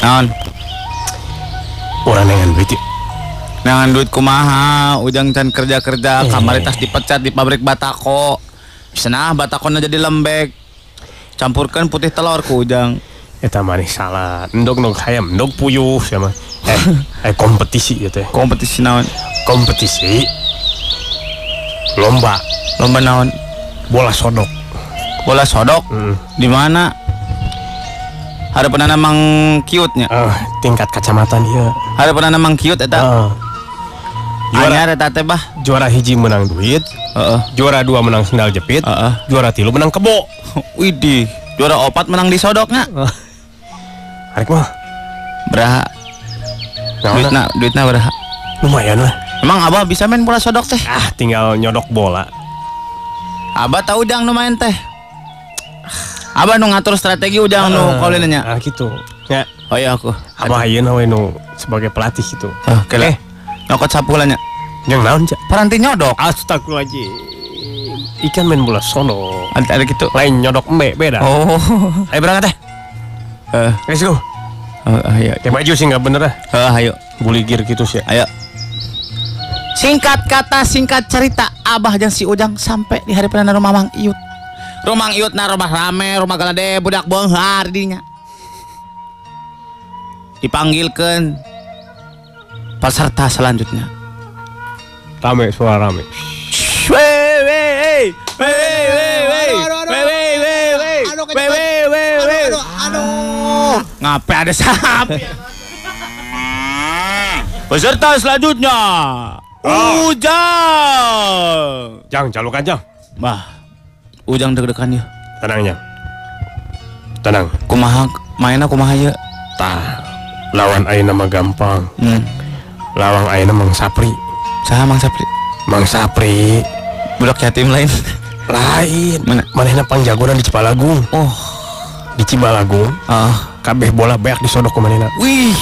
Naon? Orang nengan duit. Nangan duit kumaha, ujang can kerja-kerja, Eh. kamari tas dipecat di pabrik batako. Bisa nah batakona jadi lembek. Campurkan putih telur ku ujang. Eta manis salah. Endog endog hayam, endog puyuh sama. Eh, eh kompetisi gitu ya. Kompetisi naon? Kompetisi. Lomba Lomba naon? bola sodok. Bola sodok. Hmm. Di mana? Ada pernah namang cute-nya. Ah, tingkat kacamatan iya. Ada pernah namang cute eta. Ah, juara Anyar eta teh bah. juara hiji menang duit, Heeh. juara dua menang sendal jepit, Heeh. juara tilu menang kebo. Widih, juara opat menang di sodoknya. Arek mah. Beraha. Nah, Duitna, duitna beraha. lumayan lah. Emang abah bisa main bola sodok teh? Ah, tinggal nyodok bola. Abah tahu ujang nu main teh. Abah nu ngatur strategi ujang nu kaulin nya. Ah, gitu. Ya, Oh iya aku. abah ayeuna we nu sebagai pelatih gitu. Oh, kele. Nyokot sapulanya. Yang naon, Cak? Paranti nyodok. Astagfirullahaladzim. Ikan main bola sono. Ada ada gitu. Lain nyodok embe beda. Oh. Ayo berangkat teh. Eh, Let's go. oh, ayo. Kayak maju sih nggak bener ah. Eh, ayo. Buligir gitu sih. Ayo. Singkat kata, singkat cerita, Abah dan si Ujang sampai di hari pernah rumah Mang Iut. Rumah iut na rumah rame rumah galade budak bongkar dinya. Dipanggilkan peserta selanjutnya. Rame suara rame. Ngapain ada sapi? Peserta selanjutnya. Ah. Ujang. Jang, jalukan Jang Bah. Ujang deg-degan ya. Tenang jang. Tenang. Kumaha mainnya kumaha ya? Tah. Lawan ayeuna mah gampang. Hmm. Lawang ayeuna Mang Sapri. Saha Mang Sapri? Mang Sapri Budak yatim lain. lain. Mana? Manehna pangjagoan di Cipalagung. Oh, Di Cibalagung ah. kabeh bola beak disodok ku manehna. Wih.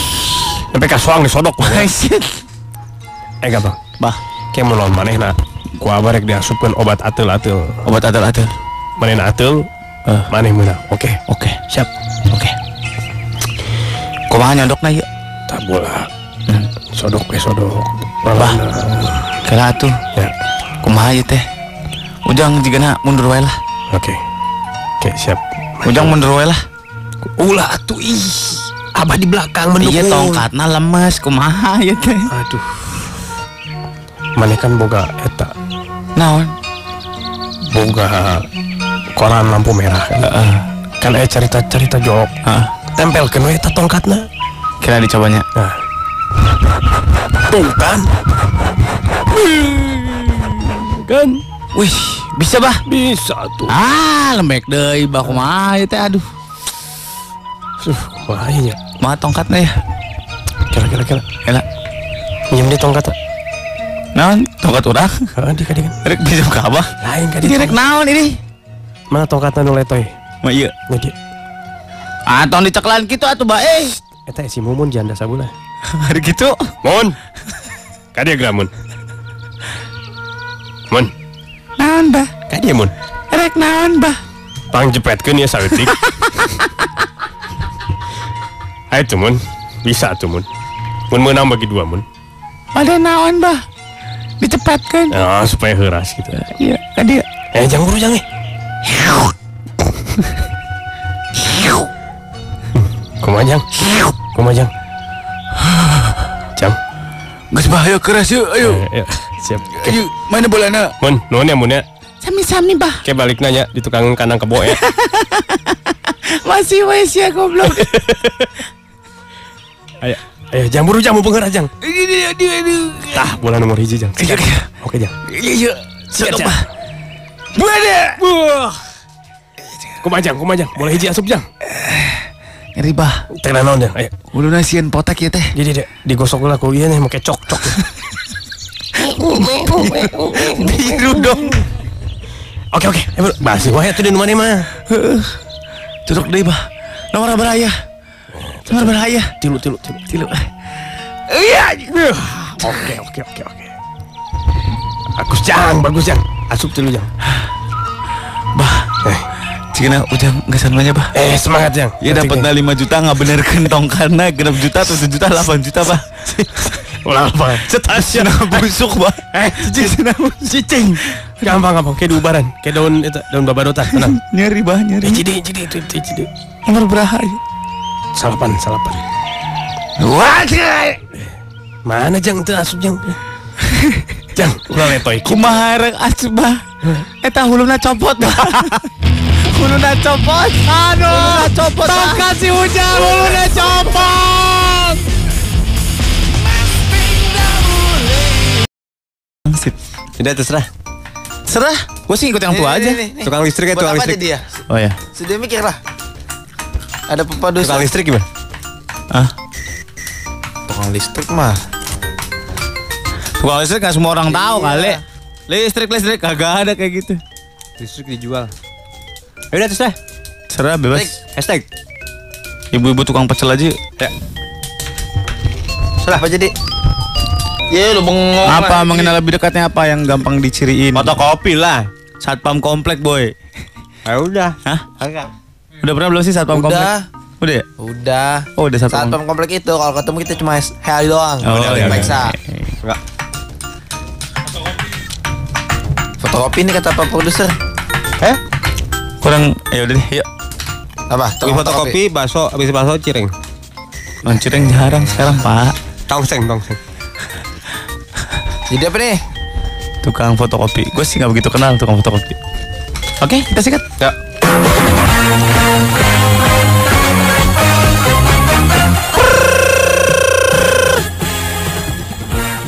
Sampai kasuang disodok. Eh gampang. Bah, Kayak mau lawan manehna. Ku abarek diasupkeun obat ateul-ateul. obat adal-adal. Manehna ateul, Eh. maneh meunang. Oke. Oke, Siap. oke. Kumaha nyodokna ya? Tak bola. Sodok we sodok. Bah. Kela atuh. Ya. Kumaha ya teh? Ujang jigana mundur wae lah. Oke. Oke, siap. Ujang mundur wae lah. Ulah atuh ih. Abah di belakang mendukung. Iya tongkatna lemes kumaha ya teh? Aduh. Maneh kan boga eta, naon boga koran lampu merah kan, uh, kan eh cerita cerita jok, uh. tempel ke nu eta kira dicobanya uh. kan wih bisa bah bisa tuh ah lembek deh bah mah itu aduh Suh, wah, ya. Ma tongkatnya ya. Kira kira kira. Enak. Nyem di tongkatnya. Naon? Tongkat urang? Heeh, di kadingan. Rek bisa ka abah. Lain ka Ini rek naon ini? Mana tongkatna nu letoy? Mah iya. Nu di. Ah, tong diceklan kitu atuh bah eh. Eta si Mumun janda sabuna. Hari gitu. Mun. Kadia gramun. Mun. Naon bah? Kadia mun. Rek naon bah? Pang jepetkeun ya saeutik. Ayo tuh mun. Bisa tuh mun. Menang bagi dua mun. Pada naon bah? Dicepatkan. Ah, supaya heuras gitu. Iya, ka dia. Eh, jangan buru jangan. Kumajang. Kumajang. Jang. Geus bahaya keras yuk, ayo. Eh, eh, siap. Ayo, mana bolana? Mun, nuhun ya mun ya. Sami-sami bah. Oke balik nanya di tukang kandang kebo ya. Masih wes ya goblok. Ayo, ayo jangan buru mau jang. Aduh, aduh, aduh. Tah, bola nomor hiji jang. Iya, iya. Oke jang. Iya, iya. Cak. bah. Buana. Wah. Kumajang, kumajang. Bola hiji asup jang. Ngeri bah. Teh naon jang. Ayo. Ulu nasian potak ya teh. Jadi deh, digosok lah ku ieu nih make cok cok. Biru dong. Oke oke. Basi wae tuh di mana mah. Duduk deh bah. Nomor beraya. Nomor beraya. Tilu tilu tilu. Tilu. Iya. Oke oke oke oke. Bagus jang, bagus jang. Asup tilu jang. Bah, Eh, Cina ujang nggak sananya bah. Eh semangat yang. Ya dapat 5 juta nggak bener kentong karena genap juta 7 juta 8 juta bah. Ulah apa? Cetas ya. Cina busuk bah. Eh cicing. Cicing. Gampang gampang kayak diubaran, kayak daun itu daun babadotan. Tenang. Nyeri bah nyeri. Eh cidi cidi itu itu cidi. Nomor berahaya. Salapan salapan. Wajah. Mana jang itu asup jang? Jang, ulah letoy. Kumaha rek asup bah. Eta huluna copot bah. huluna copot. Aduh, copot. Tong kasih hujan huluna copot. Sip. Tidak terserah. Serah, gue sih ikut yang tua aja. Tukang listrik ya, tukang listrik. dia? Oh ya. Sudah mikir lah. Ada pepadu Tukang listrik gimana? Ah, tukang listrik mah. tukang listrik kan semua orang tahu Iya. kali. Listrik listrik kagak ada kayak gitu. Listrik dijual. Ya udah terserah. Serah bebas. Hashtag. Ibu-ibu tukang pecel aja. Ya. Salah apa jadi? Ya lu bengong. Apa lagi. mengenal lebih dekatnya apa yang gampang diciriin? Fotokopi lah. Satpam komplek boy. Ya udah. Hah? Enggak. Udah pernah belum sih satpam komplek? Udah. Udah ya? Udah. Oh udah satpam. Satpam komplek itu kalau ketemu kita cuma heli doang. Oh, Udah iya, periksa. Enggak. Fotokopi ini kata Pak Produser. Eh? Kurang ya udah deh, yuk. Apa? Tukang fotokopi, bakso, habis bakso cireng. Lonceng jarang sekarang, Pak. Tongseng, tongseng. Jadi apa nih? Tukang fotokopi. Gue sih nggak begitu kenal tukang fotokopi. Oke, kita sikat. Ya.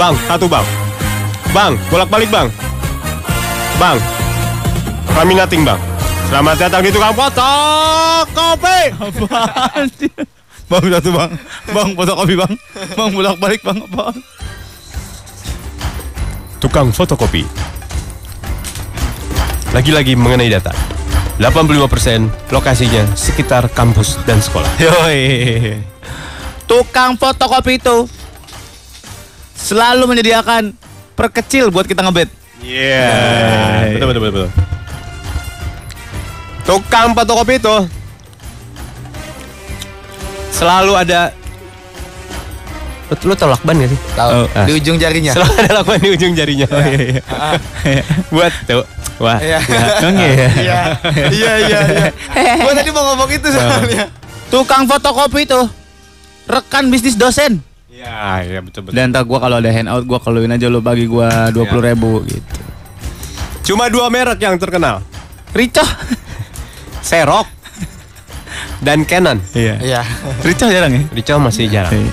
Bang, satu bang. Bang, bolak-balik bang. Bang, kami nating bang. Selamat datang di tukang fotokopi. Apaan sih? Bang satu bang, bang fotokopi bang, bang bolak balik bang apa? Tukang fotokopi. Lagi-lagi mengenai data. 85% lokasinya sekitar kampus dan sekolah. Yoi. Tukang fotokopi itu selalu menyediakan perkecil buat kita ngebet. Iya. Betul, betul, betul, betul. Tukang fotokopi itu selalu ada Lu, lu tau lakban gak sih? Tahu. Oh, Di ujung jarinya. Selalu ada lakban di ujung jarinya. Oh iya iya. Buat tuh. Wah. Iya. Iya. Iya. Iya iya iya. Gua tadi mau ngomong itu soalnya. Tukang fotokopi itu rekan bisnis dosen. Iya, iya betul betul. Dan tak gua kalau ada handout gua keluarin aja lo bagi gua dua puluh ribu gitu. Cuma dua merek yang terkenal. Ricoh. Xerox dan Canon. Iya. Iya. Ricoh jarang ya. Ricoh masih jarang. Iya.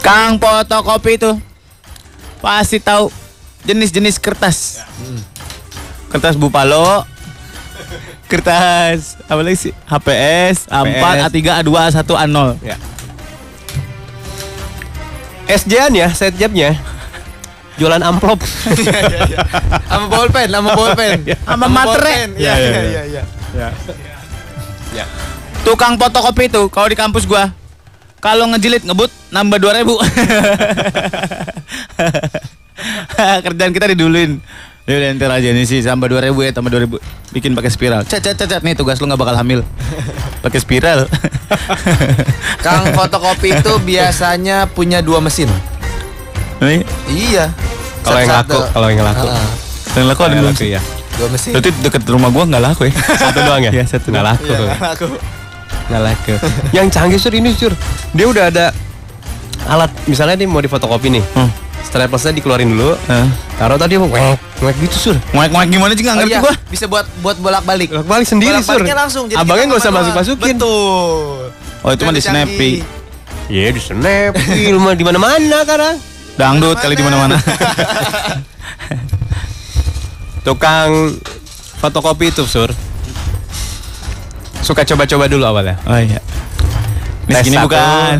Kang fotokopi itu pasti tahu jenis-jenis kertas. Kertas Bupalo, kertas apa lagi sih? HPS, A4, A3, A2, A1, A0. Ya. SJ-an ya, set jobnya. Jualan amplop. Sama bolpen, sama bolpen. Sama materai. bolpen. Iya Iya, iya iya, iya iya. ya. Tukang fotokopi itu kalau di kampus gua kalau ngejilid ngebut nambah 2000. Kerjaan kita diduluin. Ya udah ntar aja nih sih tambah 2000 ya tambah 2000 bikin pakai spiral. Cat cat cat cat. nih tugas lu nggak bakal hamil. pakai spiral. Kang fotokopi itu biasanya punya dua mesin. Nih, Iya. Kalau yang laku, kalau yang laku. Yang laku ada laku, sih? ya. dua mesin. Berarti deket rumah gua nggak laku ya? Satu doang ya? Iya, satu Nggak laku. Iya, nggak laku. Nggak laku. yang canggih sur ini sur. Dia udah ada alat misalnya nih mau difotokopi nih. Hmm. Straplesnya dikeluarin dulu. Hah? Taruh tadi mau ngek, ngek gitu sur. Ngoek-ngoek gimana sih nggak Oh ngerti iya, gua. bisa buat buat bolak-balik. Balik sendiri sur. Bolak-baliknya langsung. jadi Abangnya nggak usah manual. masuk-masukin. Betul. Oh itu mah di Yang canggih. Snappy. Iya di snap, di rumah di mana-mana sekarang. Dangdut kali di mana-mana. Tukang fotokopi itu sur. Suka coba-coba dulu awalnya. oh iya. Ini Tes segini satu. bukan.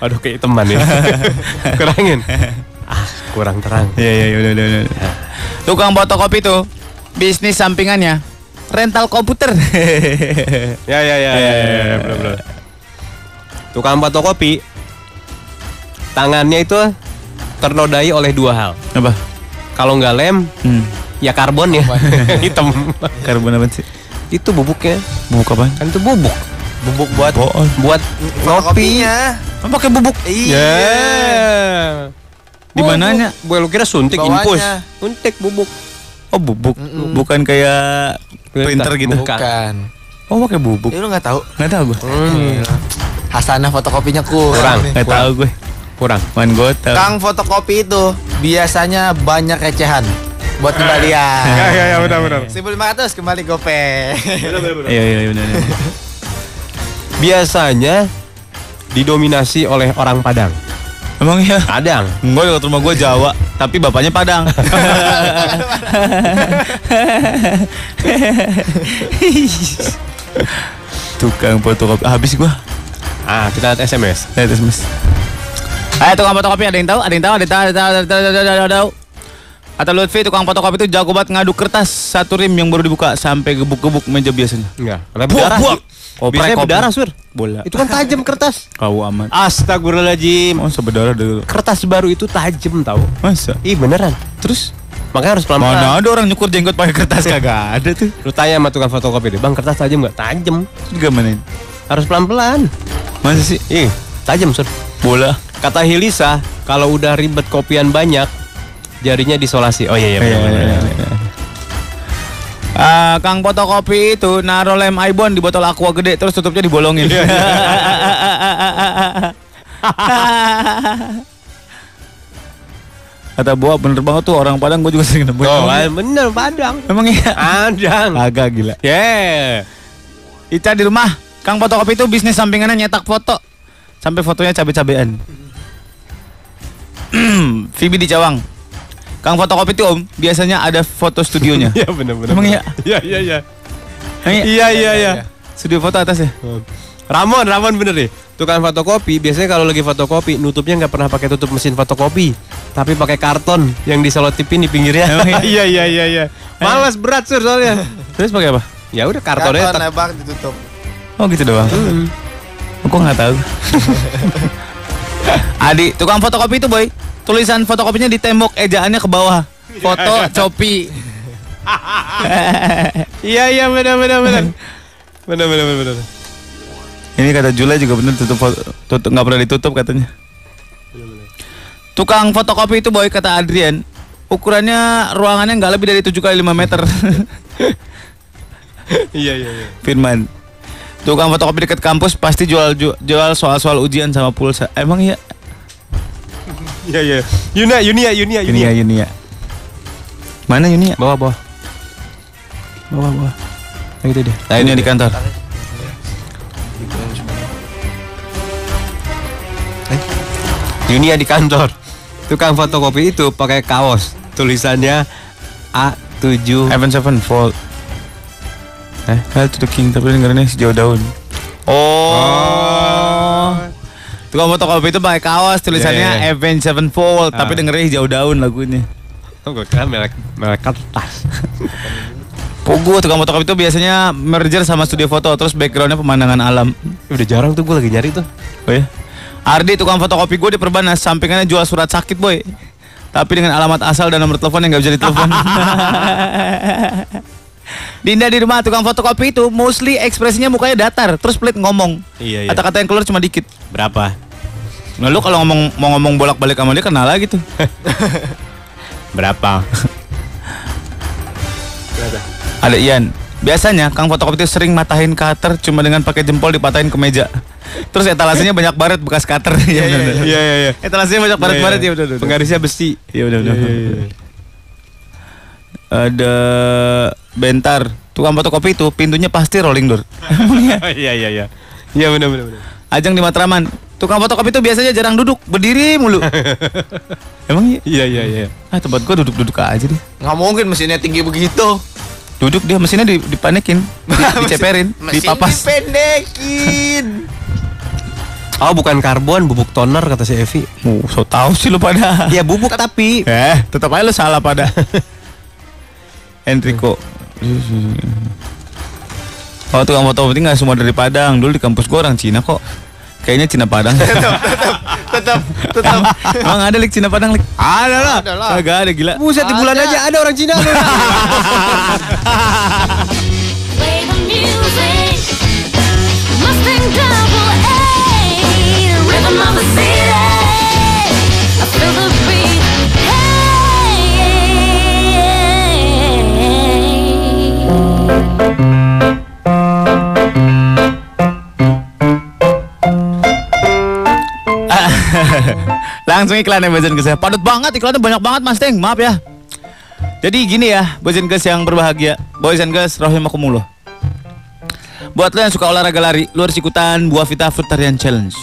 Aduh kayak teman ya. Kurangin. Ah, kurang terang. Iya iya iya, udah udah udah. Tukang fotokopi tuh bisnis sampingannya rental komputer. Ya ya ya ya, ya, ya, belum belum. Tukang fotokopi tangannya itu ternodai oleh dua hal. Apa? Kalau nggak lem, Hmm. ya karbon ya. Hitam. Karbon apa sih? Itu bubuknya. Bubuk apa? Kan itu bubuk. Bubuk buat Bohong. Buat. Kan pakai bubuk. Iya. Yeah. Di mananya? Gue lu kira suntik Bawahnya. infus. Suntik bubuk. Oh bubuk. Bukan kayak printer gitu. Bukan. Oh pakai bubuk. Ya lu nggak tahu? Nggak tahu gue. Hmm. Hasanah fotokopinya kurang. Kurang. nih. Nggak tahu gue. Kurang. Gue tahu. Kang fotokopi itu biasanya banyak recehan buat kembalian. Ya ya ya benar benar. 1500 kembali gope. Iya iya iya, benar. benar. Biasanya didominasi oleh orang Padang. Emang iya? Padang. Gue dekat rumah gue Jawa, tapi bapaknya Padang. Tukang fotokopi habis gua. Ah, kita lihat SMS. Lihat SMS. Eh tukang fotokopi ada yang tahu? Ada yang tahu? Ada yang tahu? Ada yang tahu? Ada yang tahu? Ada yang tahu? Kata Lutfi tukang fotokopi itu jago banget ngaduk kertas satu rim yang baru dibuka sampai gebuk-gebuk meja biasanya. Enggak. Karena Buak, buak. Koprek, Biasanya koprek. berdarah, Sur. Bola. Itu kan tajam kertas. Kau amat. Astagfirullahaladzim. Oh sebenarnya dulu. Kertas baru itu tajam tahu. Masa? Ih beneran. Terus Makanya harus pelan-pelan. mana ada orang nyukur jenggot pakai kertas kagak ada tuh. Lu tanya sama tukang fotokopi deh, bang kertas tajam nggak? Tajam. Gimana? Harus pelan-pelan. Masa sih? Ih, tajam sur. Bola. Kata Hilisa, kalau udah ribet kopian banyak, jarinya disolasi. Oh iya iya. Iya, benar, iya, benar. iya, iya. Ah, Kang fotokopi itu naruh lem Ibon di botol aqua gede terus tutupnya dibolongin. Kata Boa bener banget tuh orang Padang gue juga sering nemuin. Oh, Emang- ah, bener Padang. Emang iya? Padang. Agak gila. Yeah. Ica di rumah, Kang fotokopi itu bisnis sampingannya nyetak foto. Sampai fotonya cabe-cabean. Vibi di Cawang. Kang fotokopi itu Om, biasanya ada foto studionya. Iya bener bener. Emang bener. iya? Iya iya iya. Emang iya? Iya iya iya. Studio foto atas ya? Ramon, Ramon bener deh. Tukang fotokopi biasanya kalau lagi fotokopi nutupnya nggak pernah pakai tutup mesin fotokopi, tapi pakai karton yang diselotipin di pinggirnya. Emang iya? iya iya iya iya. Malas berat sur soalnya. Terus pakai apa? Ya udah kartonnya Karton tek- lebar ditutup. Oh gitu doang. Aku nggak tahu. Adi, tukang fotokopi itu boy. Tulisan fotokopinya di tembok, ejaannya ke bawah. Foto copi. Iya iya benar benar benar. Benar benar benar benar. Ini kata Jula juga bener tutup foto, tutup nggak pernah ditutup katanya. Tukang fotokopi itu boy kata Adrian. Ukurannya ruangannya nggak lebih dari 7 kali 5 meter. Iya iya iya. Firman. Tukang fotokopi dekat kampus pasti jual ju- jual soal-soal ujian sama pulsa. Emang iya? Iya iya. Yunia Yunia Yunia Yunia, Yunia. Mana Yunia? Bawa bawa. Bawah, bawah. Nah, itu dia. Nah, ini di kantor. Yunia di kantor. Tukang fotokopi itu pakai kaos. Tulisannya A7 Evan Sevenfold. Eh, Hail to the King, tapi dengerannya sejauh daun. Oh. Tukang fotokopi itu pakai kaos tulisannya iya. Avenged Sevenfold, tapi Ah. dengernya hijau daun lagunya. Oh, gue kira merek merek kertas. Pogo tukang fotokopi itu biasanya merger sama studio foto, terus backgroundnya pemandangan alam. Udah jarang tuh gue lagi nyari tuh. Oh ya? Ardi tukang fotokopi gue di Perbanas, sampingannya jual surat sakit boy. Tapi dengan alamat asal dan nomor telepon yang nggak bisa ditelepon. Dinda di rumah tukang fotokopi itu mostly ekspresinya mukanya datar, terus pelit ngomong. Iya, iya. Kata-kata yang keluar cuma dikit. Berapa? Nah lu kalau ngomong mau ngomong bolak-balik sama dia kenal lagi tuh. Berapa? Ada Ian. Biasanya Kang fotokopi itu sering matahin cutter cuma dengan pakai jempol dipatahin ke meja. Terus etalasenya banyak baret bekas cutter. Iya Iya iya iya. Etalasenya banyak baret-baret ya udah udah. Penggarisnya besi. Iya udah udah. Iya, iya, iya. Ada bentar. Tukang fotokopi itu pintunya pasti rolling door. Iya iya iya. Iya benar benar benar. Ajang di Matraman. Tukang fotokopi itu biasanya jarang duduk, berdiri mulu. Emang iya? Iya iya iya. Ah tempat gua duduk-duduk aja deh. Nggak mungkin mesinnya tinggi begitu. Duduk dia mesinnya di- dipanikin, di- diceperin, Mesin dipapas. dipendekin. Oh bukan karbon, bubuk toner kata si Evi. Oh, so tahu sih lu pada. Ya bubuk tapi. Eh, tetap aja lu salah pada. Enrico. Oh tukang foto penting nggak semua dari Padang dulu di kampus gua orang Cina kok. Kayaknya Cina Padang. tetap, tetap, tetap. Emang ada lik Cina Padang lik? Ada lah. Kagak ada gila. Buset di bulan aja ada orang Cina. Of the city. Langsung iklan ya Boys and Girls ya. Padat banget iklannya banyak banget Mas Teng. Maaf ya. Jadi gini ya, Boys and Girls yang berbahagia. And Girls rahimakumullah. Buat lo yang suka olahraga lari, lo harus ikutan Buah Vita Frutarian Challenge.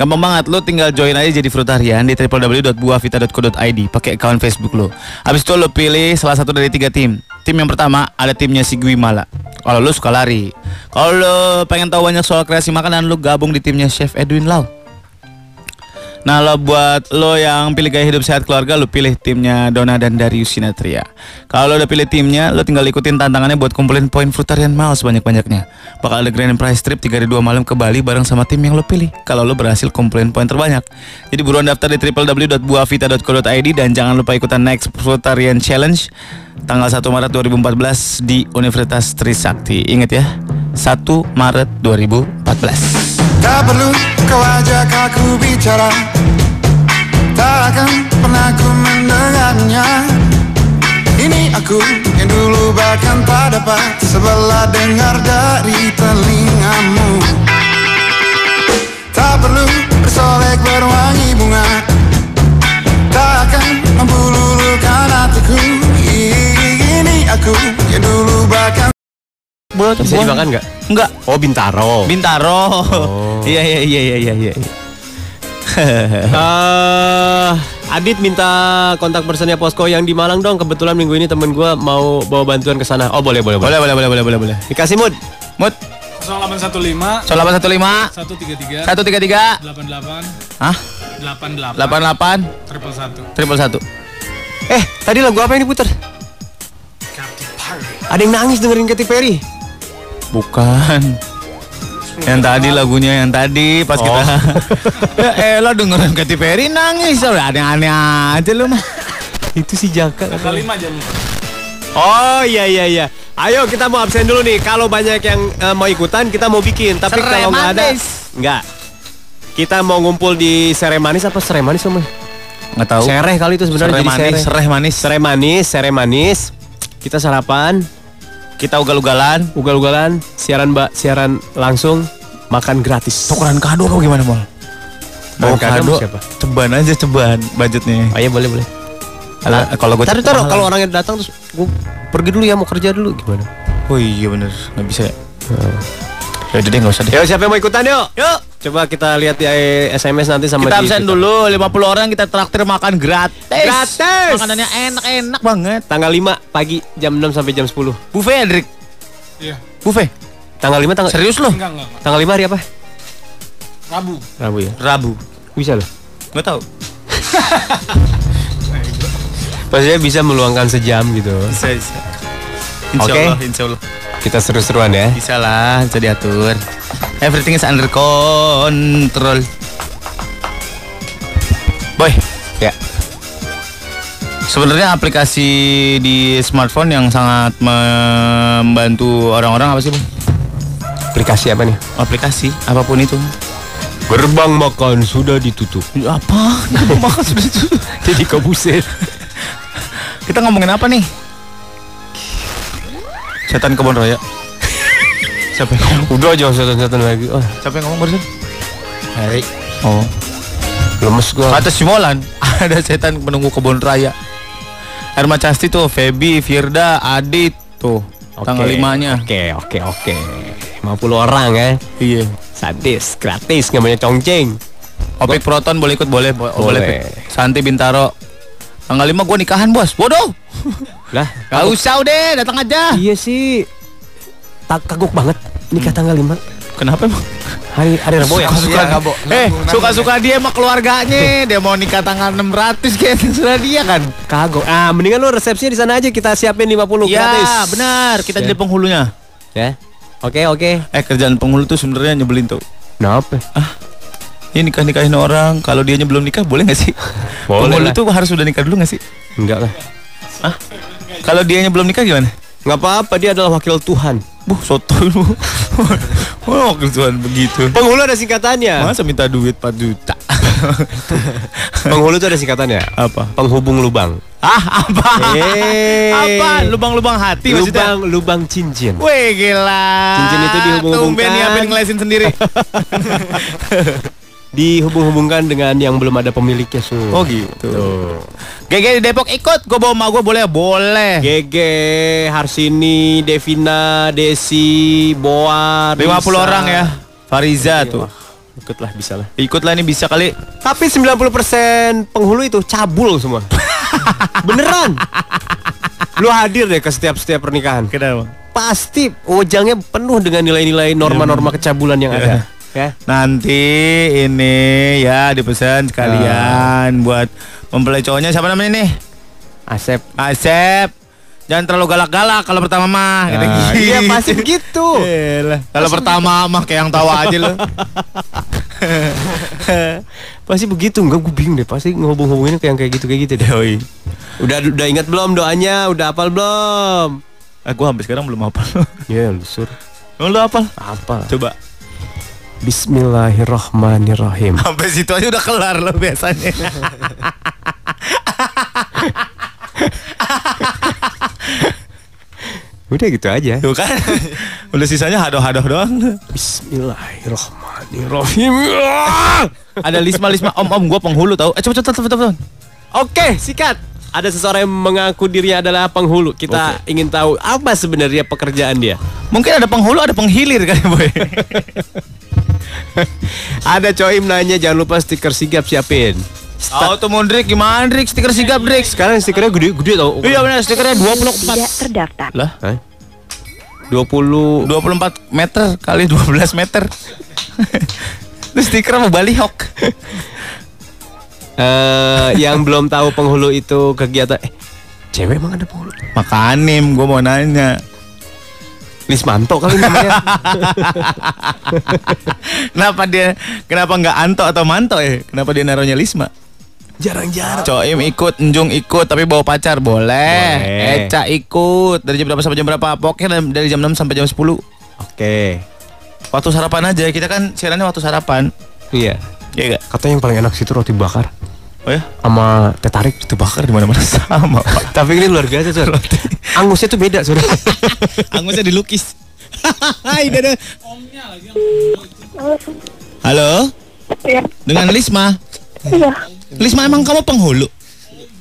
Gampang banget, lo tinggal join aja jadi Frutarian di www.buahvita.co.id pakai account Facebook lo. Habis itu lo pilih salah satu dari tiga tim. Tim yang pertama ada timnya si Guimala. Kalau lo suka lari. Kalau lo pengen tahu banyak soal kreasi makanan, lo gabung di timnya Chef Edwin Lau. Nah lo buat lo yang pilih gaya hidup sehat keluarga Lo pilih timnya Dona dan Darius Sinatria Kalau lo udah pilih timnya Lo tinggal ikutin tantangannya buat kumpulin poin Frutarian Miles sebanyak-banyaknya Bakal ada grand prize trip 3 hari 2 malam ke Bali bareng sama tim yang lo pilih Kalau lo berhasil kumpulin poin terbanyak Jadi buruan daftar di www.buavita.co.id Dan jangan lupa ikutan next Frutarian Challenge Tanggal 1 Maret 2014 di Universitas Trisakti. Ingat ya 1 Maret 2014 Tak perlu kau ajak aku bicara. Tak akan pernah ku mendengarnya. Ini aku yang dulu bahkan tak dapat Sebelah dengar dari telingamu. Tak perlu bersolek berwangi bunga. Tak akan mampu luluhkan hatiku aku yang dulu bahkan Buat Bisa dimakan nggak? Enggak Oh Bintaro. Bintaro. Iya iya iya iya iya iya. Eh, Adit minta kontak personnya Posko yang di Malang dong. Kebetulan minggu ini temen gue mau bawa bantuan ke sana. Oh boleh boleh boleh. boleh boleh boleh boleh boleh boleh. Dikasih mood. Mut 0815 0815 133 133 88 Hah? 88 88 triple satu triple satu. Eh tadi lagu apa yang diputar? Ada yang nangis dengerin Katy Perry. Bukan. Yang tadi lagunya yang tadi pas kita ya elah dengerin Katy Perry nangis Udah aneh-aneh aja lu mah Itu si Jaka. tanggal 5 jam Oh iya iya iya. Ayo kita mau absen dulu nih. Kalau banyak yang eh, mau ikutan kita mau bikin. Tapi kalau nggak ada, nggak. Kita mau ngumpul di Sere Manis apa Sere Manis sama? Nggak tahu Sereh kali itu sebenarnya Serai jadi manis Sereh. Sereh manis Sere Manis, Sere Manis. Kita sarapan, Kita ugal-ugalan ugal-ugalan, siaran mbak, siaran langsung, makan gratis. Tukeran kado apa gimana mal? Mau kado siapa? Ceban aja ceban budgetnya Oh iya boleh boleh. Ala- Kalau gue Taruh taruh kalau orangnya datang terus gue pergi dulu ya mau kerja dulu gimana? Oh iya bener Nggak bisa ya Ya udah deh nggak usah deh Yuk siapa yang mau ikutan yuk? Yuk. Coba kita lihat di SMS nanti sama Kita absen dulu 50 orang kita traktir makan gratis. Gratis. Makanannya enak-enak banget. Tanggal 5 pagi jam 6 sampai jam 10. Buffet ya, Drik? iya Buffet. Tanggal 5 tanggal Serius loh? enggak enggak enggak. Tanggal 5 hari apa? Rabu Rabu ya. Rabu. Bisa loh. Nggak tahu. Maksudnya bisa meluangkan sejam gitu. Bisa, bisa. Insya Oke. Allah, insya Allah. Kita seru-seruan ya. Bisa lah, bisa diatur. Everything is under control. Boy, Ya. sebenarnya aplikasi di smartphone yang sangat membantu orang-orang apa sih, Boy? Aplikasi apa nih? Aplikasi apa pun itu. Gerbang makan sudah ditutup. Apa? Makan sudah itu. Jadi kebuset. Kita ngomongin apa nih? Setan kebun raya. Siapa yang ngomong? Udah jangan setan-setan lagi. Oh, Siapa yang ngomong barusan? hai. Oh. Lemes gua. Kata Simolan, ada setan menunggu kebun raya. Erma Casti tuh, Feby, Firda, Adit tuh. Oke. Tanggal limanya. Oke, oke, oke. 50 orang ya. Iya. Sadis, gratis, namanya congceng. Opik Proton boleh ikut boleh, bo- Boleh. Pik. Santi Bintaro. Tanggal 5 gua nikahan, Bos. Bodoh. Lah, Gak usah deh, datang aja. Iya sih. Tak kagok banget. Nikah tanggal 5. Kenapa emang? Hari hari Rabu ya. Suka-suka Iya, Bo. Eh, suka-suka dia sama keluarganya. Dia mau nikah tanggal 600 kayak terserah dia kan. Kagok. Ah, mendingan lu resepsinya di sana aja kita siapin 50 Iya, gratis. benar. Kita Ya. jadi penghulunya. Ya. Oke, oke. Eh, kerjaan penghulu tuh sebenarnya nyebelin tuh. Kenapa? Ini nikah nikahin orang, kalau dianya belum nikah boleh nggak sih? Boleh penghulu lah. tuh harus udah nikah dulu nggak sih? Enggak lah. Kalau dianya belum nikah gimana? Nggak apa-apa, dia adalah wakil Tuhan. Buh, soto lu. Oh, kesuan begitu. Penghulu ada singkatannya. Masa minta duit 4 juta? Penghulu itu ada singkatannya. Apa? Penghubung lubang. Ah, apa? Eh. Apa? Lubang-lubang hati maksudnya? Lubang lubang cincin. Wih gila Cincin itu dihubung-hubungkan. Tumben nyiapin ngelesin sendiri Dihubung-hubungkan dengan yang belum ada pemiliknya su. Oh gitu Tuh. GG di Depok ikut Gue bawa emak gue boleh? Boleh Gege, Harsini, Devina, Desi, Boa, 50 Risa. orang ya Fariza tuh Ikutlah bisa lah. Ikutlah ini bisa kali Tapi 90% penghulu itu cabul semua. Beneran. Lu hadir deh ke setiap-setiap pernikahan. Kenapa? Pasti wajangnya penuh dengan nilai-nilai norma-norma kecabulan yang ada. Ya. Nanti ini ya dipesan sekalian Buat mempelai cowoknya siapa namanya nih? Asep. Asep Jangan terlalu galak-galak kalau pertama mah Nah, gitu. iya pasti begitu. Kalau pertama mah kayak yang tawa aja lo Pasti begitu, enggak gue bingung deh. Pasti ngehubung-hubungin kayak kayak gitu kayak gitu deh. Yoi Udah udah ingat belum doanya? Udah hafal belum? Aku sampai sekarang belum hafal Ya, lu sur. Emang lu hafal? Apa? Coba Bismillahirrahmanirrahim. Sampai situ aja udah kelar lo biasanya. Udah gitu aja. Tuh kan. Udah sisanya hadoh-hadoh doang. Bismillahirrahmanirrahim. Ada lisma-lisma om-om gua penghulu tahu. Eh cepet cepet cepet cepet. Oke, sikat. Ada seseorang yang mengaku dirinya adalah penghulu. Kita ingin tahu apa sebenarnya pekerjaan dia. Mungkin ada penghulu, ada penghilir kan, boy. Ada Coim nanya jangan lupa stiker sigap siapin. Auto Mondrik gimana Drik? Stiker sigap Drik. Sekarang stikernya gede-gede tau. Iya benar, stikernya 24. Tidak terdaftar. Lah, Hah? 20 24 meter kali 12 meter. Itu stiker mau balihok. eh yang belum tahu penghulu itu kegiatan eh cewek emang ada penghulu? Makanim, gua mau nanya. Lismanto kali namanya. Kenapa dia kenapa nggak Anto atau Manto ya? Kenapa dia naruhnya Lisma? Jarang-jarang. Coim ikut, Enjung ikut, tapi bawa pacar boleh. Boleh. Eca ikut dari jam berapa sampai jam berapa? Pokoknya dari- dari jam 6 sampai jam 10. Oke. Waktu sarapan aja, kita kan siarannya waktu sarapan. Iya. Iya gak? Katanya yang paling enak situ roti bakar Oh ya? sama teh tarik. Itu bakar di mana-mana sama, Pak. Tapi ini luar biasa, Sur. Angusnya tuh beda, Sur. Angusnya dilukis. Hai, dadah. Omnya lagi yang Halo? Dengan Lisma? Iya. Lisma emang kamu penghulu?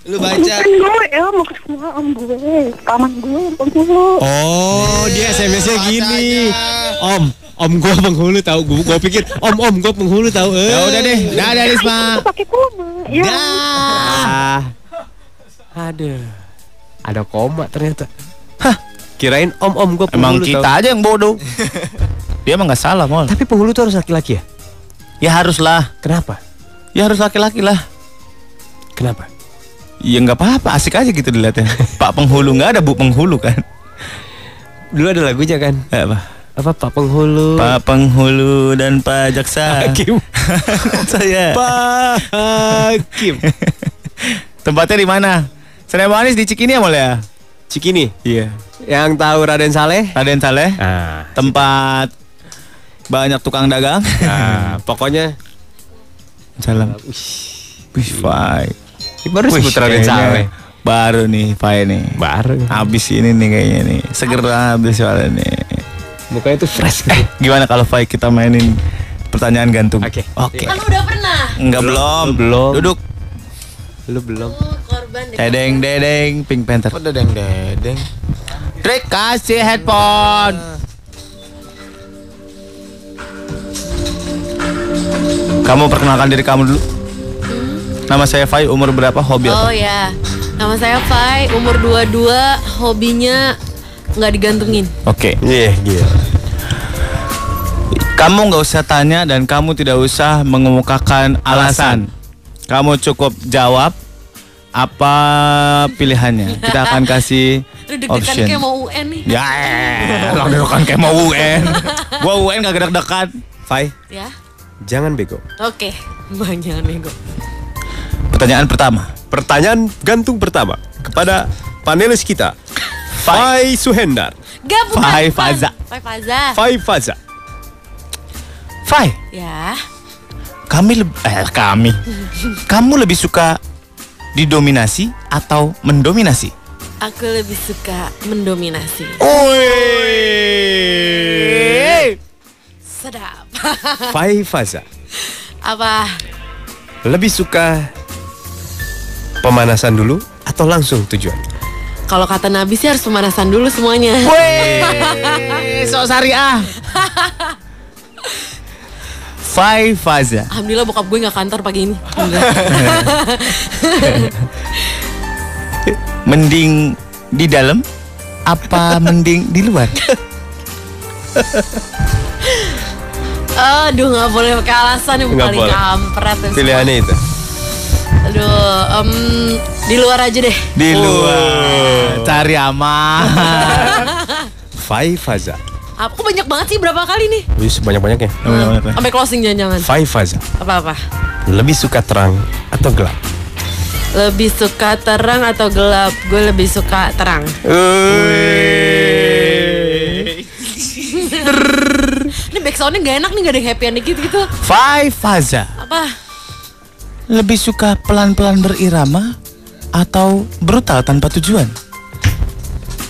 Lu baca. Bukan gue, ya mau ke semua om gue, paman gue yang penghulu. Oh, dia SMS-nya gini. Om, om gua penghulu tahu. Gua, gua pikir om om gua penghulu tahu. Eh. Ya udah deh, dadah Lisma. Itu pakai koma. Ya. Ah. Aduh. Ada koma ternyata. Hah, kirain om om gua Emang kita tahu. aja yang bodoh. Dia emang nggak salah, Mol. Tapi penghulu tuh harus laki-laki ya? Ya haruslah. Kenapa? Ya harus laki-laki lah. Kenapa? Ya nggak apa-apa, asik aja gitu dilihatnya. Pak penghulu nggak ada bu penghulu kan? Dulu ada lagunya kan? Apa? Apa Pak Penghulu? Pak penghulu dan Pak jaksa. Hakim. Saya. Pak Hakim. Tempatnya di mana? Serai Manis di Cikini ya ya? Cikini. Iya. Yang tahu Raden Saleh? Raden Saleh. Ah. Tempat banyak tukang dagang. Ah, pokoknya Salam. Wih, Fai. baru Wih, sebut Raden kayaknya Saleh. Baru nih, Fai nih. Baru. Habis ini nih kayaknya nih. Segera habis soalnya nih. Mukanya tuh fresh Eh, gimana kalau Fai kita mainin pertanyaan gantung? Oke. Oke. Kan udah pernah. Enggak belum. Belum. Duduk. Lu belum. Oh, korban deh. Dedeng dedeng Pink Panther. Kok dedeng dedeng? Trik kasih headphone. Kamu perkenalkan diri kamu dulu. Nama saya Fai, umur berapa, hobi Oh apa? ya. Nama saya Fai, umur 22, hobinya nggak digantungin. Oke. Iya, iya. Kamu nggak usah tanya dan kamu tidak usah mengemukakan alasan. Kamu cukup jawab apa pilihannya. Kita akan kasih option. kayak mau UN nih. Ya, lo deg-degan kayak mau UN. Gua UN gak deg-degan. Fai, Ya. jangan bego. Oke. Bang jangan nego. Pertanyaan pertama. Pertanyaan gantung pertama kepada panelis kita. Fai Suhendar. Gak bukan. Fai. Faza. Fai Faza. Fai Faza. Fai, Ya. kami leb- eh kami. Kamu lebih suka didominasi atau mendominasi? Aku lebih suka mendominasi. Oi. Sedap. Fai Faza. Apa? Lebih suka pemanasan dulu atau langsung tujuan? Kalau kata Nabi sih harus pemanasan dulu semuanya. Weh, sok syariah. Fai Faza. Alhamdulillah bokap gue nggak kantor pagi ini. Mending di dalam apa mending di luar? Aduh nggak boleh pakai alasan yang paling boleh. kampret. Pilihannya itu. Aduh, em, di luar aja deh. Di luar. Cari aman. Fai Faza. Aku banyak banget sih berapa kali nih? Wih, sebanyak-banyaknya. Sampai closing jangan-jangan. Fai Faza. Apa-apa? Lebih suka terang atau gelap? Lebih suka terang atau gelap? Gue lebih suka terang. Ini backsoundnya gak enak nih, gak ada yang happy dikit gitu. Fai Faza. Apa? Lebih suka pelan-pelan berirama atau brutal tanpa tujuan?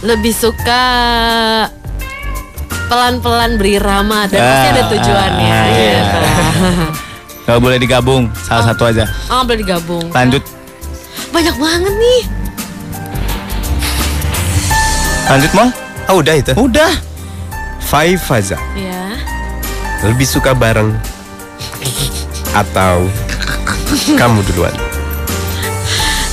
Lebih suka pelan-pelan berirama dan pasti ada tujuannya. Ah, iya. gitu. Gak boleh digabung, salah satu aja. Oh, boleh digabung. Lanjut, Banyak banget nih. lanjut mal. Oh, udah itu. Udah. Fai Faza. Ya. Lebih suka bareng atau kamu duluan?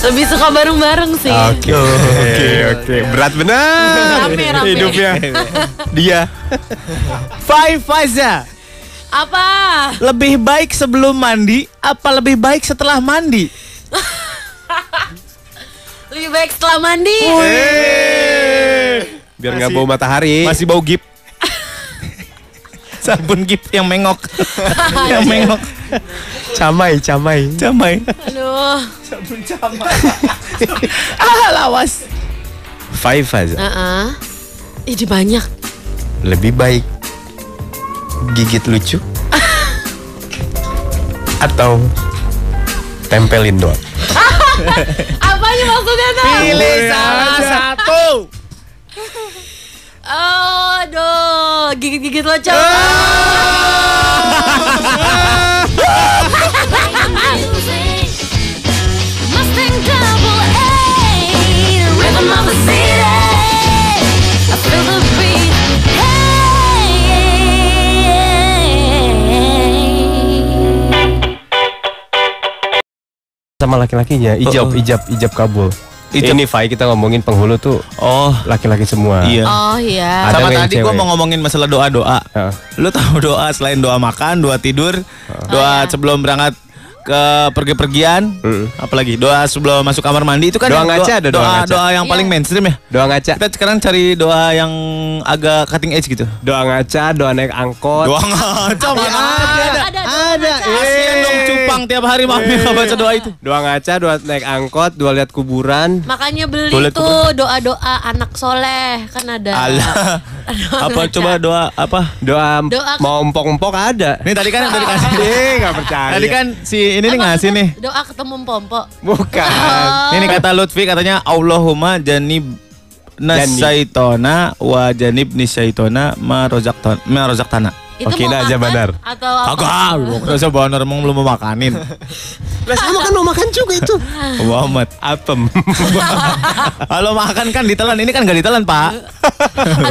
Lebih suka bareng-bareng sih. Oke, oke, oke. Berat benar. Rame, rame. Hidupnya. Dia. Fai Faza. Apa? Lebih baik sebelum mandi apa lebih baik setelah mandi? Lebih baik setelah mandi. Biar nggak bau matahari. Masih bau gip. Sabun gip yang mengok. yang mengok. camai, camai. Camai. Aduh. Ah, lawas. Fai Faza. Heeh. Ih, banyak. Lebih baik gigit lucu atau tempelin doang. Apanya maksudnya tuh? Pilih salah satu. Oh, aduh, gigit-gigit lo coba. Sama laki-lakinya, ijab, oh. ijab, ijab kabul. Ijab. Ini Fai kita ngomongin penghulu tuh Oh, laki-laki semua. iya. Oh iya. Ada Sama tadi gue mau ngomongin masalah doa-doa. Heeh. Lu tahu doa selain doa makan, doa tidur, doa sebelum berangkat ke pergi-pergian, Mm. apalagi doa sebelum masuk kamar mandi itu kan Doa ngaca ada doa doa, ngaca. doa yang paling Iya. mainstream ya. Doa ngaca, Kita sekarang cari doa yang agak cutting edge gitu. doa ngaca, doa naik angkot. Doa ngaca Ada, ada, ada. ada, ada. Kasian dong cupang tiap hari mami nggak baca doa itu. Doa ngaca, doa naik angkot, doa lihat kuburan. Makanya beli tuh doa-doa anak soleh kan ada. Allah. Apa ngaca. coba doa apa? Doa, Doa- mau empok-empok ada. Ini tadi kan udah dikasih. Eh, nggak percaya. Tadi kan si ini nih ngasih nih. Doa ketemu pompo. Bukan. Oh. Ini kata Lutfi katanya Allahumma janib nasaitona wa janib nisaitona ma rozakton ma rozaktana. Itu Oke, nah, aja benar. Atau apa? Kagak, rasa bener emang belum mau makanin. Lah sama kan mau makan juga itu. Muhammad. Apem. Kalau makan kan ditelan, ini kan gak ditelan, Pak.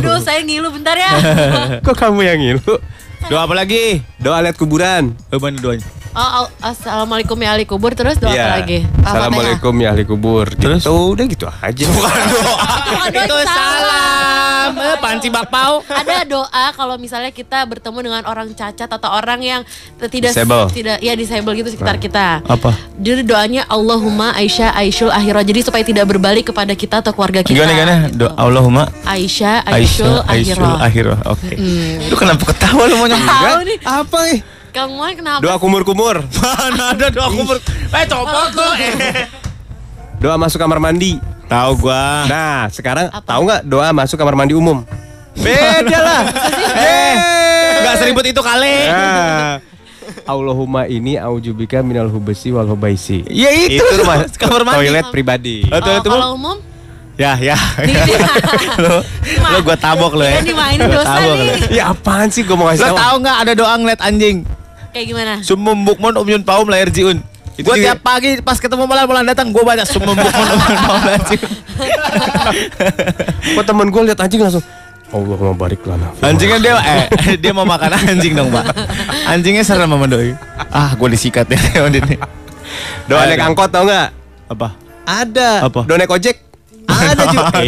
Aduh, saya ngilu bentar ya. Kok kamu yang ngilu? Doa apa lagi? Doa lihat kuburan. Oh, mana doanya? Oh, assalamualaikum ya ahli kubur terus doa Iya. apa lagi? Apa Assalamualaikum ya ahli kubur. Terus? Gitu, udah gitu aja. Bukan doa. Bukan doa, Itu salam. Eh, panci bakpao. Ada doa kalau misalnya kita bertemu dengan orang cacat atau orang yang tidak Disable. tidak ya disable gitu sekitar kita. Apa? Jadi doanya Allahumma Aisyah Aisyul akhirah. Jadi supaya tidak berbalik kepada kita atau keluarga kita. Gimana gimana? gitu. Doa Allahumma Aisyah Aisyul Aisyul akhirah. akhirah. Oke. Lu kenapa ketawa lu mau nyambung? Tahu nih, Apa nih? Kang Moy kenapa? Doa kumur-kumur. Mana ada doa kubur? Eh, copot lu. Doa masuk kamar mandi. Tahu gua. Nah, sekarang Apa? tahu nggak doa masuk kamar mandi umum? Beda lah. eh, enggak seribut itu kali. Nah, Allahumma ini aujubika minal hubesi wal hubaisi. Ya itu, Itu rumah kamar mandi. toilet pribadi. Oh, toilet Oh, umum? kalau umum Ya, ya. Lo, lo gua tabok lo ya. Dimainin Gua dosa tabok nih. lo. Ya apaan sih gue mau ngasih Lo tahu? tahu nggak ada doa ngeliat anjing? kayak gimana? Sumum bukmun umyun paum lahir jiun. Gue tiap pagi pas ketemu malam malam datang gue baca sumum bukmun umyun paum lahir jiun. Kok temen gue lihat anjing langsung Allah mau barik lana. Anjingnya dia eh dia mau makan anjing dong pak. Anjingnya serem sama doi. Ah gue disikat ya. Doa naik angkot tau nggak? Apa? Ada. Apa? Doa naik ojek? Ada juga.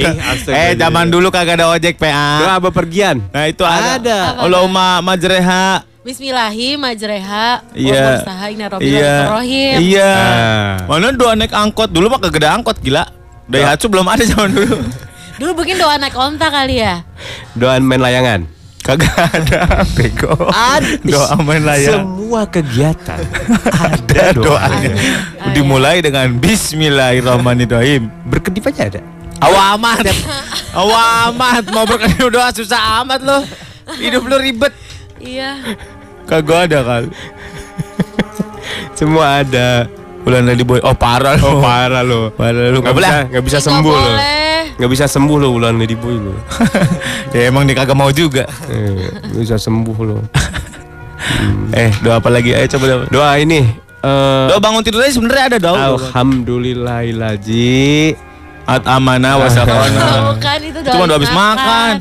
eh zaman dulu kagak ada ojek Doa PA. bepergian? Nah itu ada. Ada. Allahumma majreha. Bismillahi majreha Iya. Iya. Iya. Ah. Mana doa naik angkot dulu mah kagak ada angkot gila. Daihatsu belum ada zaman dulu. Dulu mungkin doa naik onta kali ya. Doa main layangan? Kagak ada bego. Ada. Doa main layang. Semua kegiatan Ada doanya. Ada. Dimulai dengan Bismillahirrahmanirrahim. Berkedip aja ada. Awamat. Awamat. Mau berkedip doa susah amat lo. Hidup lo ribet. Iya. Kagak ada kali. Semua ada. Bulan Lady Boy. Oh parah lo. Oh parah lo. Parah lo. Gak boleh. bisa, nggak bisa sembuh lo. Nggak bisa sembuh lo bulan Lady Boy lo. ya emang dia kagak mau juga. Eh, bisa sembuh lo. Eh doa apa lagi? Ayo coba doa. Doa ini. eh Doa bangun tidur aja sebenarnya ada doa. Alhamdulillahilaji. At amana wasakona. Oh, bukan itu doa Cuma doa habis makan.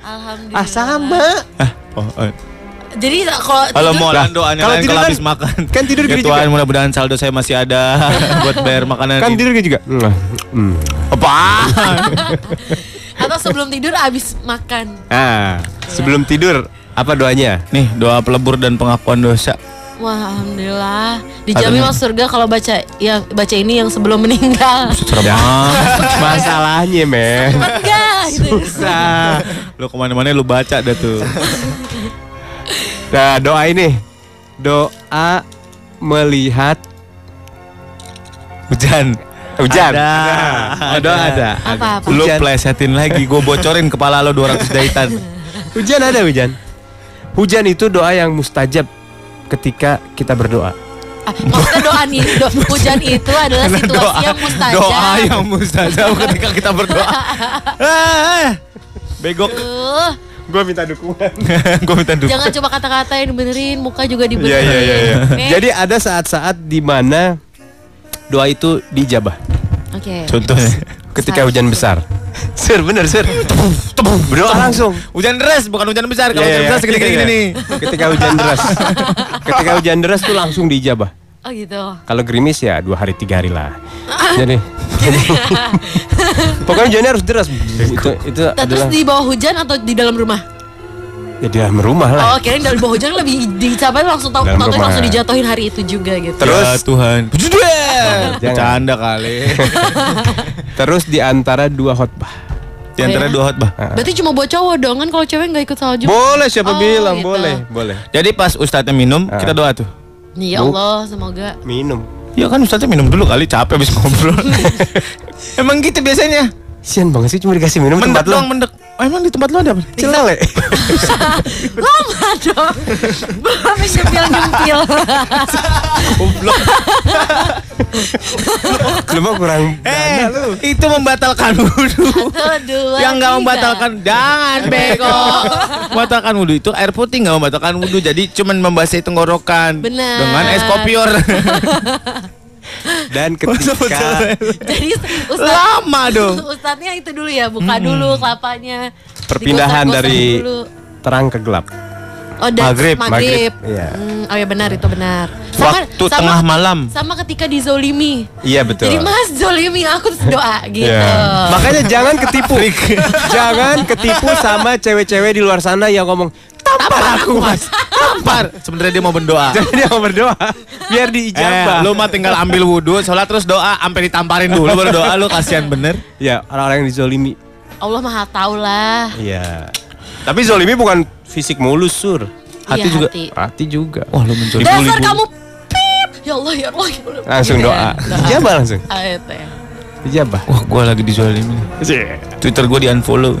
Alhamdulillah. Ah sama. Oh, eh. Jadi kalau Kalau tidur- mau doanya kalau tidur kalau kan- habis makan. kan tidur ya Tuhan juga. mudah-mudahan saldo saya masih ada buat bayar makanan. Kan tidur gitu juga. Hmm. Apa? atau sebelum tidur abis makan. Ah, sebelum tidur apa doanya? Nih doa pelebur dan pengakuan dosa. Wah, alhamdulillah. Dijamin masuk surga kalau baca yang baca ini yang sebelum meninggal. Serem banget. Masalahnya, men. Enggak, gitu. Susah. Lu ke mana-mana lu baca dah tuh. Nah, doa ini. Doa melihat Hujan. hujan. Ada. Oh, doa ada. Apa, apa? Lu Hujan. plesetin lagi, gue bocorin kepala lo 200 jahitan. Hujan ada hujan. Hujan itu doa yang mustajab ketika kita berdoa. Ah, maksudnya doa nih, do- hujan itu adalah situasi yang mustajab. Doa yang mustajab ketika kita berdoa. Eh, Begok. Tuh, Gue minta dukungan. gue minta dukungan. jangan coba kata-kata yang dibenerin, muka juga dibenerin. Iya, iya, iya, iya. Oke? Jadi ada saat-saat di mana doa itu dijabah Oke. Contohnya. Ketika hujan besar. Sir, bener, sir. Berdoa langsung. Hujan deras bukan hujan besar. Kalau Iya, hujan iya, besar segini-gini iya. nih. Ketika hujan deras. ketika hujan deras tuh langsung dijabah. Oh gitu. Kalau gerimis ya dua hari tiga hari lah. Jadi pokoknya hujannya harus deras. Itu itu Nah, terus adalah di bawah hujan atau di dalam rumah? Ya di dalam rumah lah. Oh, kirain dari bawah hujan lebih dicapai langsung tahu tahu langsung dijatuhin hari itu juga gitu. Terus? Ya Tuhan. Jangan. Bercanda kali. Terus di antara dua khotbah. Di antara ya? dua khotbah. Berarti cuma buat cowok dong kan kalau cewek nggak ikut salat Jumat. Boleh siapa Oh, bilang gitu. boleh boleh. Jadi pas ustadznya minum, Ah. kita doa tuh. Ya Allah, semoga. Minum. Ya kan ustadznya minum dulu kali capek habis ngobrol. Emang gitu biasanya. Sian banget sih cuma dikasih minum Mendek tempat lo. doang mendek. Oh, emang di tempat lo ada apa? Celele. Lama dong. Belum nyempil nyempil. Lu mah kurang Eh, itu membatalkan wudhu. Yang nggak tiga. membatalkan jangan bego membatalkan wudhu itu air putih nggak membatalkan wudhu jadi cuman membasahi tenggorokan Benar. dengan es kopior Dan ketika Jadi ustad, lama dong ustadznya itu dulu ya, buka dulu kelapanya. perpindahan dari dulu. terang ke gelap. Oh, dan Maghrib, maghrib. Iya. Hmm, oh ya benar itu benar. waktu tengah malam Sama ketika dizolimi. Iya betul. Jadi mas zolimi aku terus doa gitu. Iya. Makanya jangan ketipu. jangan ketipu sama cewek-cewek di luar sana yang ngomong tampar aku mas tampar sebenarnya dia mau berdoa jadi dia mau berdoa biar Eh, diijabah. lu mah tinggal ambil wudhu, sholat terus doa, sampai ditamparin dulu baru doa, lu kasihan bener. ya orang-orang yang dizolimi. Allah maha tahu lah. Iya. Tapi zolimi bukan fisik mulus sur. Hati Iya, juga. hati. Hati juga. Wah lu mencuri Dasar kamu pip. Ya Allah ya Allah. Ya Allah. Langsung Gitu doa. ya. Ijabah langsung. Itu ya. Ijabah. Wah, gua lagi dizalimin. Twitter gua di unfollow.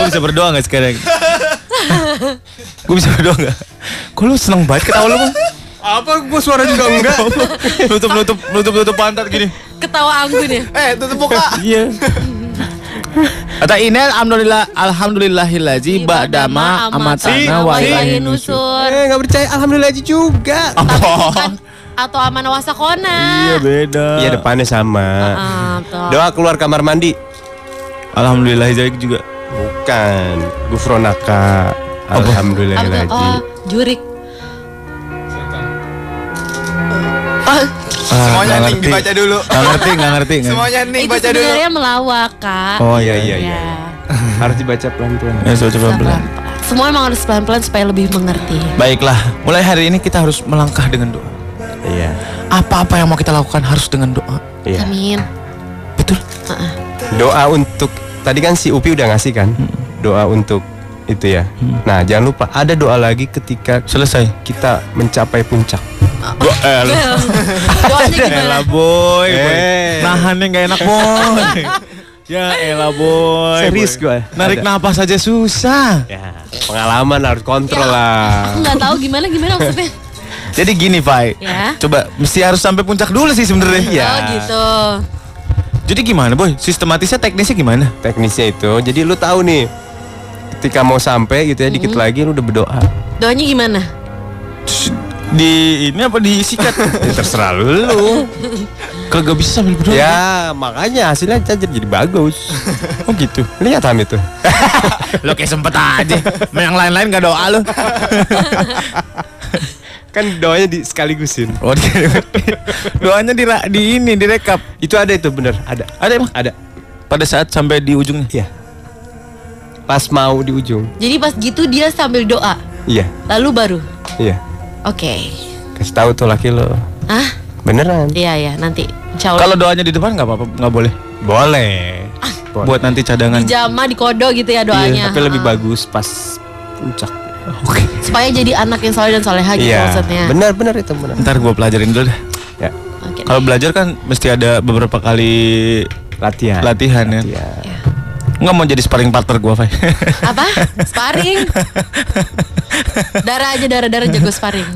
Gue bisa berdoa nggak sekarang? Gue bisa berdoa nggak? Kok lu seneng banget ketawa lu bang? Apa gua suara juga enggak? nutup nutup nutup nutup pantat gini. Ketawa anggun ya. Eh, tutup muka. Iya. Kata ini alhamdulillah alhamdulillahillazi ba'dama amatana wa ilaihi nusur. eh, enggak percaya alhamdulillah Haji juga. Tapi bukan atau aman wasakona. Iya beda. Iya depannya sama. Ah, tuh. Doa keluar kamar mandi. Alhamdulillah juga. Bukan. Gufronaka. Alhamdulillah Oh, jurik. Semuanya nggak nih ngerti. dibaca dulu. Nggak ngerti, nggak ngerti. nggak- Semuanya nih Itu baca dulu. sebenarnya melawak, Kak. Oh iya iya iya. Ya. Harus dibaca pelan-pelan. Ya, coba coba pelan. Pelan-pelan. Semua emang harus pelan-pelan supaya lebih mengerti. Baiklah, mulai hari ini kita harus melangkah dengan doa. Iya. Apa-apa yang mau kita lakukan harus dengan doa. Iya. Amin. Betul. Doa untuk tadi kan si Upi udah ngasih kan? Doa untuk itu ya. Nah, jangan lupa ada doa lagi ketika Selesai. kita mencapai puncak. Gua eh lu. Doanya gimana? Elah boy, boy. Eh. Nahannya nggak enak boy. ya elah boy. Serius boy. gua. Narik Ada. napas aja susah. Ya, pengalaman harus kontrol Ya, lah. Aku nggak tahu gimana gimana maksudnya. Jadi gini, Fai. Ya. Coba mesti harus sampai puncak dulu sih sebenarnya. Iya. Oh gitu. Jadi gimana, boy? Sistematisnya teknisnya gimana? Teknisnya itu, jadi lu tahu nih ketika mau sampai gitu ya dikit lagi lu udah berdoa. Doanya gimana? Di ini apa disikat? Ya, terserah lu. lu. Kagak bisa sambil berdoa. ya, makanya hasilnya jadi, jadi bagus. Oh gitu. Lihat Ham itu. Lo kayak sempet aja. Yang lain-lain gak doa lo. Kan doanya di sekaligusin. Oh, di, doanya di, di ini direkap. Itu ada itu bener, ada. Ada emang? Ada. Pada saat sampai di ujungnya. Iya. Pas mau di ujung. Jadi pas gitu dia sambil doa, Iya, lalu baru. iya. Oke. Kasih tahu tuh laki lo. Ah, Beneran. iya ya nanti. Kalau doanya di depan nggak apa-apa, nggak boleh. Boleh. Boleh. Buat nanti cadangan. di jama di kodo gitu ya doanya. Tapi lebih Ah. bagus pas puncak. Oke. Supaya jadi anak yang soleh dan soleha gitu Iya. maksudnya. Benar benar itu benar. Ntar gue pelajarin dulu deh. Ya. Oke. Kalau belajar kan mesti ada beberapa kali Latihan. latihan ya. Latihan. Nggak mau jadi sparring partner gue, Fai. Apa? Sparring. darah aja darah-darah jago sparring.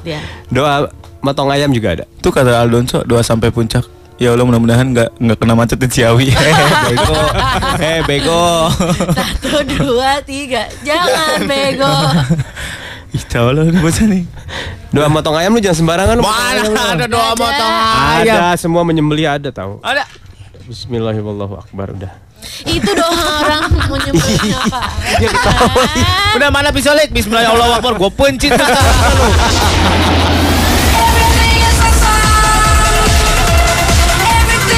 Dia. Doa motong ayam juga ada. Itu kata Aldonso doa sampai puncak. Ya Allah mudah-mudahan nggak nggak kena macet di Ciawi. Eh bego, eh bego. Satu, dua, tiga. Jangan bego. Ih, tahu lo ini bocah nih. Doa motong ayam lu jangan sembarangan. ayam. Mana ada doa Ada. motong Ada ayam? semua menyembelih ada tahu. Ada. Bismillahirrahmanirrahim udah. Itu doa orang menyembelihnya Pak. Udah mana pisolik? Bismillahirrahmanirrahim. Gue pencit.